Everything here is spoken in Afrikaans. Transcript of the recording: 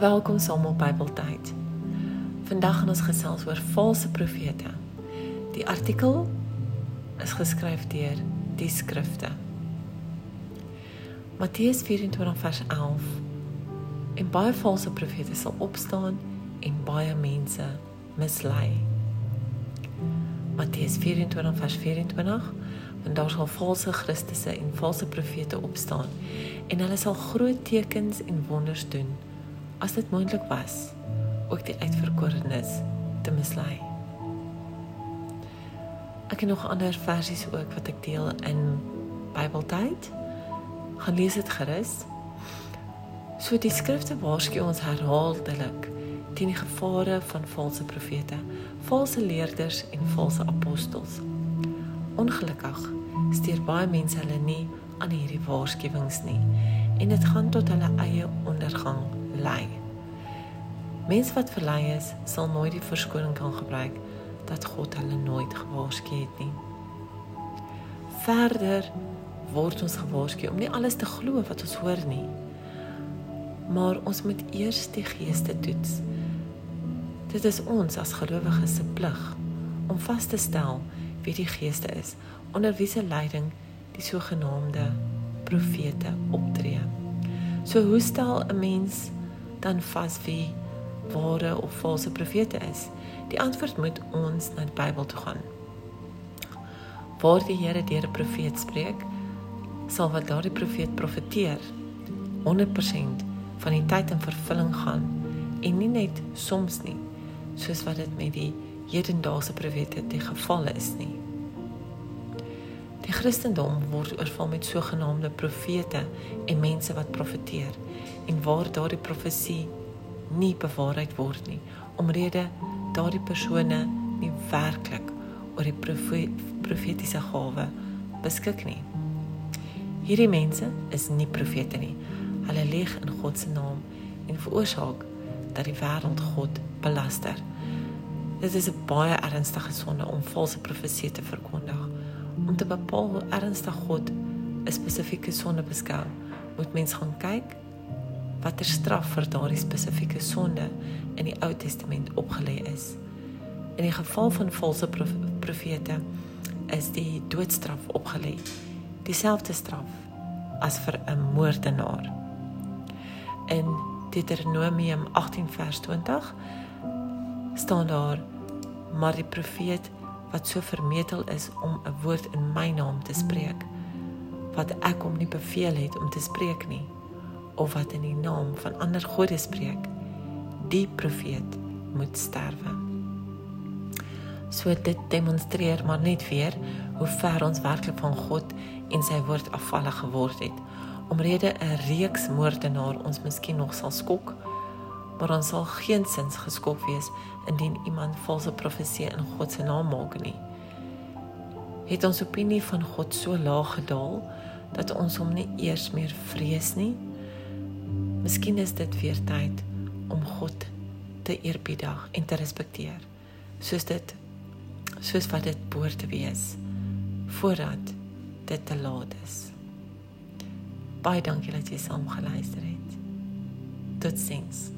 Welkom saam op Bybeltyd. Vandag gaan ons gesels oor valse profete. Die artikel is geskryf deur die skrifte. Matteus 24 vers 11. En baie valse profete sal opstaan en baie mense mislei. Matteus 24 vers 24 want daar sal valse Christusse en valse profete opstaan en hulle sal groot tekens en wonders doen as dit moontlik was ook die uitverkorenes te mislei. Ek het nog ander versies ook wat ek deel in Bybeltyd. Gaan lees dit gerus. So die skrifte waarsku ons herhaaldelik teen die gevare van valse profete, valse leerders en valse apostels. Ongelukkig steur baie mense hulle nie aan hierdie waarskuwings nie en dit gaan tot hulle eie ondergang lei. Mense wat verlei is, sal nooit die verskoning kan gebruik dat God hulle nooit gewaarsku het nie. Verder word ons gewaarsku om nie alles te glo wat ons hoor nie. Maar ons moet eers die geeste toets. Dit is ons as gelowiges se plig om vas te stel wie die geeste is onder wie se leiding die sogenaamde profete optree. So hoe stel 'n mens dan vas wie ware of valse profete is? Die antwoord moet ons na die Bybel toe gaan. Waar die Here deur 'n profeet spreek, sal wat daardie profeet profeteer 100% van die tyd in vervulling gaan en nie net soms nie, soos wat dit met die hedendaagse profete die geval is nie. Die Christendom word oorval met sogenaamde profete en mense wat profeteer en waar daardie profesie nie bewaarheid word nie omrede daardie persone nie werklik oor die profetiese gawe beskik nie. Hierdie mense is nie profete nie. Hulle lieg in God se naam en veroorsaak dat die wêreld God belaster. Dit is 'n baie ernstige sonde om valse profeseë te verkondig. Om te bepaal hoe ernstig God 'n spesifieke sonde beskou, moet mens gaan kyk watter straf vir daardie spesifieke sonde in die Ou Testament opgelê is. In die geval van valse profete is die doodstraf opgelê. Dieselfde straf as vir 'n moordenaar. In Deuteronomium 18 vers 20 staan daar maar die profeet wat so vermetel is om 'n woord in my naam te spreek wat ek hom nie beveel het om te spreek nie of wat in die naam van ander gode spreek, die profeet moet sterwe. So dit demonstreer maar net weer hoe ver ons werklik van God en sy woord afvallig geword het. Omrede 'n reeks moordenaar ons miskien nog sal skok, maar ons sal geensins geskok wees indien iemand valse profesie in God se naam maak nie. Het ons opinie van God so laag gedaal dat ons hom nie eers meer vrees nie? Miskien is dit weer tyd om God te eerbiedig en te respekteer. Soos dit soos wat dit behoort te wees voordat dit te laat is. Baie dankie dat jy saam geluister het. Totsiens.